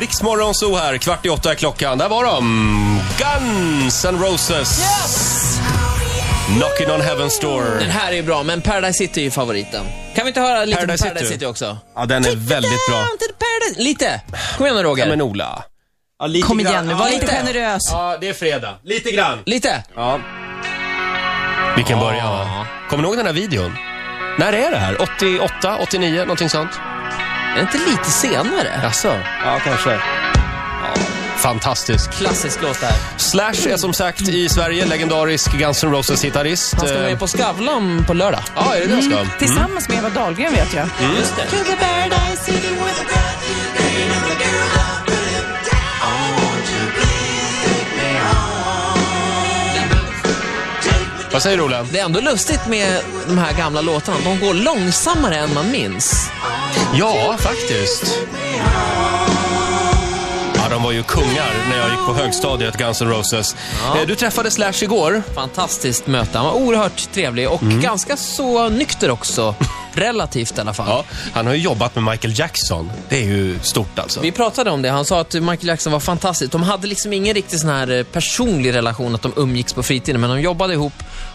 Riksmorgon så här, kvart i åtta är klockan. Där var de! Guns N' Roses. Yes! Knocking on Heaven's Door. Den här är bra, men Paradise City är ju favoriten. Kan vi inte höra lite Paradise på Paradise City? City, också? Ja, den är väldigt bra. Lite! Kom igen nu Roger. Ja, men Ola. Ja, lite Kom igen nu, var Ja, lite. generös. Ja, det är fredag. Lite grann. Lite! Ja. Vilken början va? Kommer ni ihåg den här videon? När är det här? 88, 89, någonting sånt? Är inte lite senare? Jaså? Ja, kanske. Fantastisk. Klassisk låt där. Slash är som sagt i Sverige legendarisk Guns N' Roses-gitarrist. Han ska vara med på Skavlan på lördag. Ja, är det det han ska? Tillsammans med Eva Dahlgren vet jag. Just det. Vad säger du Ola? Det är ändå lustigt med de här gamla låtarna. De går långsammare än man minns. Ja, faktiskt. Ja, de var ju kungar när jag gick på högstadiet, Guns N' Roses. Ja. Eh, Du träffade Slash igår. Fantastiskt möte. Han var oerhört trevlig och ganska så nykter också. Relativt i alla fall. Ja, han har ju jobbat med Michael Jackson. Det är ju stort alltså. Vi pratade om det. Han sa att Michael Jackson var fantastisk. De hade liksom ingen riktigt sån här eh, personlig relation, att de umgicks på fritiden, men de jobbade ihop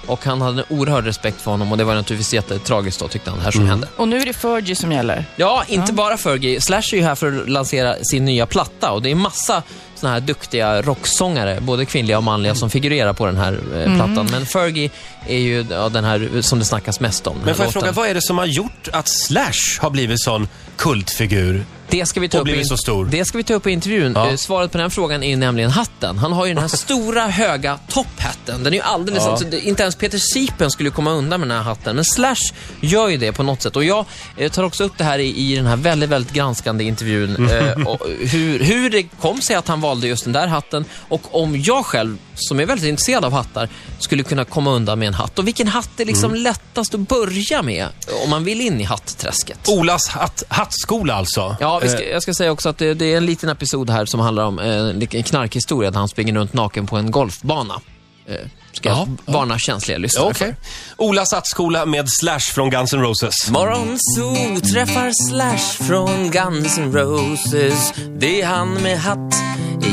och han hade en oerhörd respekt för honom och det var naturligtvis jättetragiskt då, tyckte han, det här som hände. Och nu är det Fergie som gäller. Ja, inte bara Fergie. Slash är ju här för att lansera sin nya platta och det är massa såna här duktiga rocksångare, både kvinnliga och manliga, som figurerar på den här eh, plattan. Men Fergie är ju ja, den här som det snackas mest om. Men får jag låten. fråga, vad är det som har gjort att Slash har blivit sån kultfigur? Det ska vi ta Och upp blivit så stor. Det ska vi ta upp i intervjun. Ja. Eh, Svaret på den frågan är nämligen hatten. Han har ju den här stora, höga topphatten. Den är ju alldeles... Ja. Alltså, inte ens Peter Sipen skulle komma undan med den här hatten. Men Slash gör ju det på något sätt. Och jag eh, tar också upp det här i, i den här väldigt, väldigt granskande intervjun. Eh, och hur, hur det kom sig att han valde just den där hatten. Och om jag själv, som är väldigt intresserad av hattar, skulle kunna komma undan med en hatt. Och vilken hatt är liksom lättast att börja med om man vill in i hattträsket? Olas hatt, hattskola alltså. Ja, vi ska, Eh, jag ska säga också att det, det är en liten episod här som handlar om eh, en knarkhistoria där han springer runt naken på en golfbana. Eh, ska Ja, jag varna känsliga lyssnare Okej. Olas hattskola med Slash från Guns N' Roses. Morgonzoo träffar Slash från Guns N' Roses. Det är han med hatt,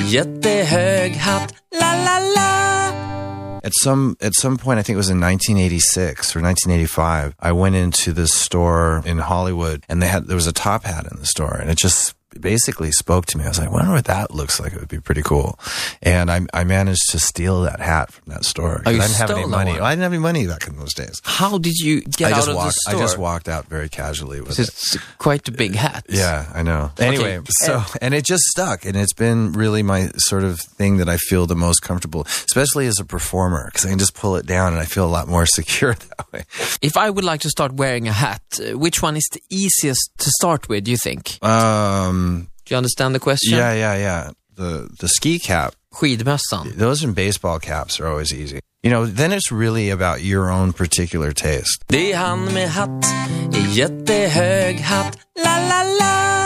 jättehög hatt. La, la, la. At some at some point, I think it was in 1986 or 1985, I went into this store in Hollywood, and they had there was a top hat in the store, and it just basically spoke to me. I was like, I wonder what that looks like. It would be pretty cool. And I, I managed to steal that hat from that store. Oh, I didn't have any money. one? I didn't have any money back in those days. How did you get I out of walked. the I just walked out very casually with it. It's quite a big hat. Yeah, I know. Anyway, so and it just stuck, and it's been really my sort of thing that I feel the most comfortable, especially as a performer, because I can just pull it down and I feel a lot more secure that way. If I would like to start wearing a hat, uh, which one is the easiest to start with, do you think? Um, Do you understand the question? yeah, yeah, yeah. The the ski cap, Skidmössan. those and baseball caps are always easy. You know, then it's really about your own particular taste. Det är han med hatt, jättehög hatt, la la la.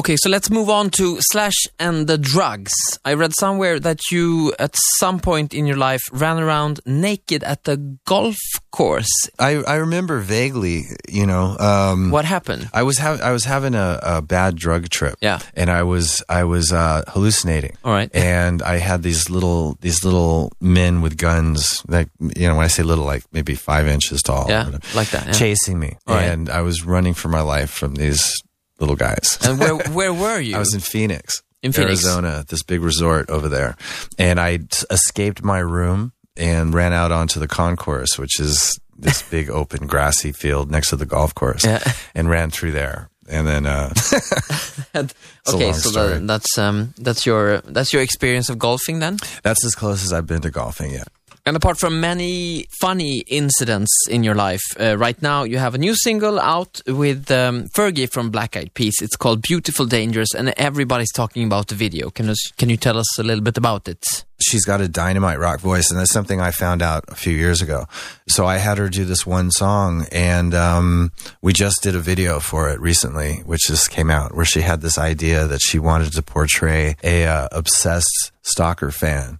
Okay, so let's move on to Slash and the drugs. I read somewhere that you, at some point in your life, ran around naked at the golf course. I I remember vaguely, you know. Um, What happened? I was having I was having a, a bad drug trip. Yeah. and I was I was uh, hallucinating. All right. and I had these little these little men with guns, like you know, when I say little, like maybe five inches tall, Yeah, whatever, like that, yeah. chasing me, All right. and I was running for my life from these little guys. And where where were you? I was in Phoenix, In Phoenix. Arizona, this big resort over there, and I t- escaped my room and ran out onto the concourse, which is this big open grassy field next to the golf course, Yeah. and ran through there. And then, uh, okay, so that's um that's your that's your experience of golfing then. that's as close as I've been to golfing yet. And apart from many funny incidents in your life, uh, right now you have a new single out with um, Fergie from Black Eyed Peas. It's called "Beautiful Dangerous," and everybody's talking about the video. Can you, can you tell us a little bit about it? she's got a dynamite rock voice, and that's something I found out a few years ago. So I had her do this one song, and um, we just did a video for it recently, which just came out, where she had this idea that she wanted to portray a uh, obsessed stalker fan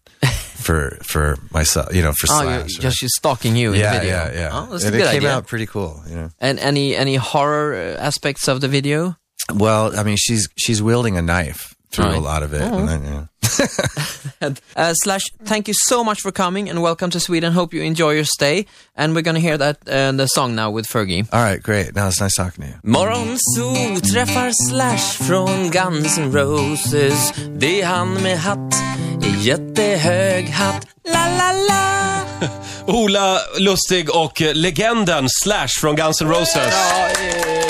for for myself, you know, for Oh, Slash. you're, right? just she's stalking you in yeah, the video. yeah, yeah. Oh, that's and a it came idea. out pretty cool, you know. And any any horror uh, aspects of the video? Well, I mean, she's she's wielding a knife through Right. a lot of it. And then, yeah. Uh, slash, thank you so much for coming and welcome to Sweden. Hope you enjoy your stay. And we're gonna hear that uh, the song now with Fergie. All right, great. Now it's nice talking to you. Morgonzoo träffar Slash från Guns N' Roses. Det är han med hatt, jättehög hatt. La, la, la. Ola Lustig och legenden Slash från Guns N' Roses. Ja, eh,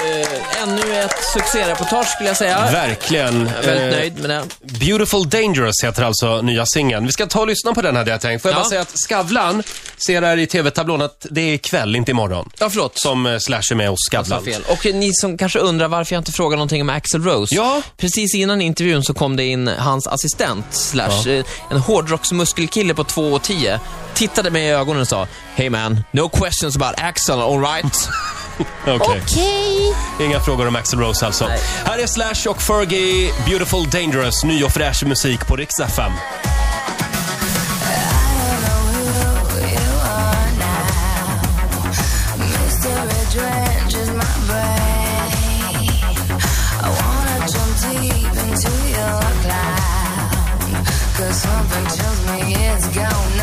ännu ett succéreportage skulle jag säga. Verkligen. Jag är väldigt Eh, nöjd med det. Beautiful Dangerous heter alltså nya singeln. Vi ska ta och lyssna på den hade jag tänkt. Får jag Ja. bara säga att Skavlan ser här i TV-tablån att det är ikväll, inte imorgon. Ja, förlåt. Som eh, Slash är med sa Skavlan. fel. Och ni som kanske undrar varför jag inte frågar någonting om Axl Rose. Ja. Precis innan intervjun så kom det in hans assistent, slash, eh, en hårdrocksmuskelkille på 2 och 10 tittade mig i ögonen och sa Hey man, no questions about Axl, alright? Okej. Inga frågor om Axl Rose alltså. Nej. Här är Slash och Fergie, Beautiful Dangerous, ny och fräsch musik på Rix FM. 'Cause something tells me it's gonna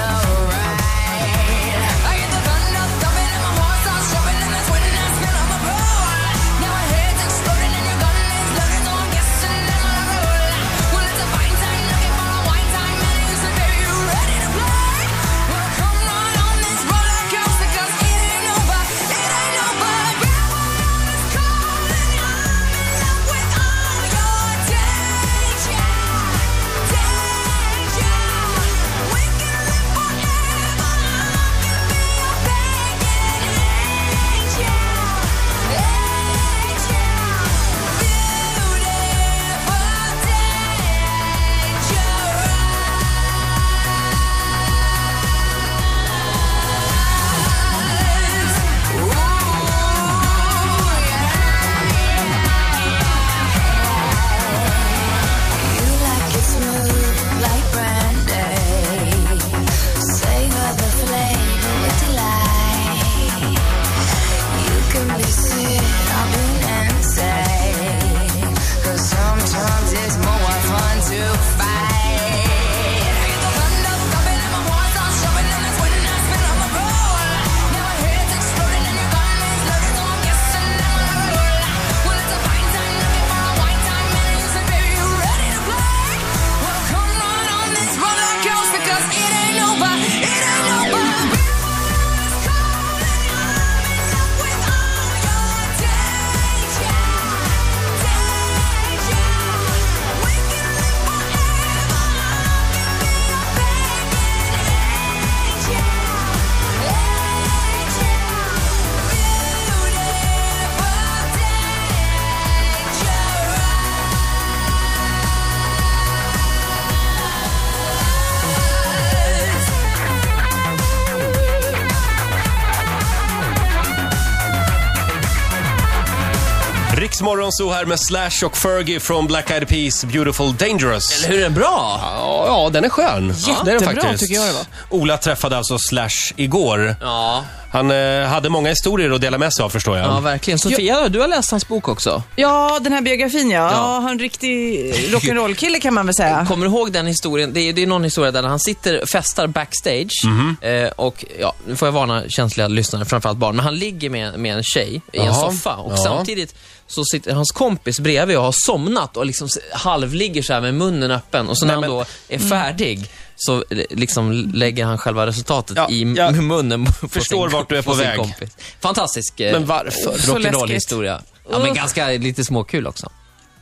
Riksmorgon så här med Slash och Fergie från Black Eyed Peas, Beautiful Dangerous. Eller hur är den bra? Ja, ja, den är skön. det är den Jättebra, faktiskt. tycker jag det var. Ola träffade alltså Slash igår. Ja, Han eh, hade många historier att dela med sig av förstår jag. ja verkligen. Sofia, du har läst hans bok också. Ja, den här biografin ja. Ja. han är en riktig rock'n'roll-kille kan man väl säga. Kommer du ihåg den historien? Det är, det är någon historia där han sitter och festar backstage Mhm. eh, och, ja, nu får jag varna känsliga lyssnare, framförallt barn, men han ligger med, med en tjej i en Jaha. soffa och Ja. samtidigt så sitter hans kompis bredvid och har somnat och liksom halvligger så här med munnen öppen och så när Nej, han då är färdig så eh, liksom lägger han själva resultatet Ja, i munnen på förstår sin, vart du är på sin väg. kompis. Fantastisk eh, Men varför? Rock'n'roll-historia. Ja, men ganska lite småkul också,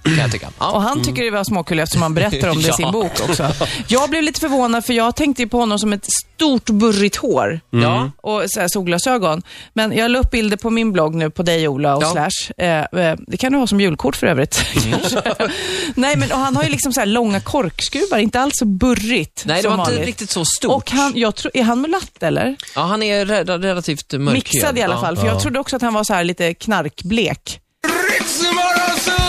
kan jag tycka. Ja. Och han tycker det var småkul eftersom han berättar om det i sin Ja. bok också. Jag blev lite förvånad för jag tänkte på honom som ett stort burrigt hår Ja. och så här solglasögon. Men jag la upp bilder på min blogg nu på dig Ola och Ja. Slash. Eh, eh, det kan du ha som julkort för övrigt. kanske. Nej men och han har ju liksom så här långa korkskruvar, inte alls så burrigt Nej, det var inte vanligt. riktigt så stort. Och han, jag tror, är han mulatt eller? Ja, han är re- relativt mörkhyad. Mixad i alla Ja. fall, för jag trodde också att han var så här lite knarkblek. Ritzmorgonzoo!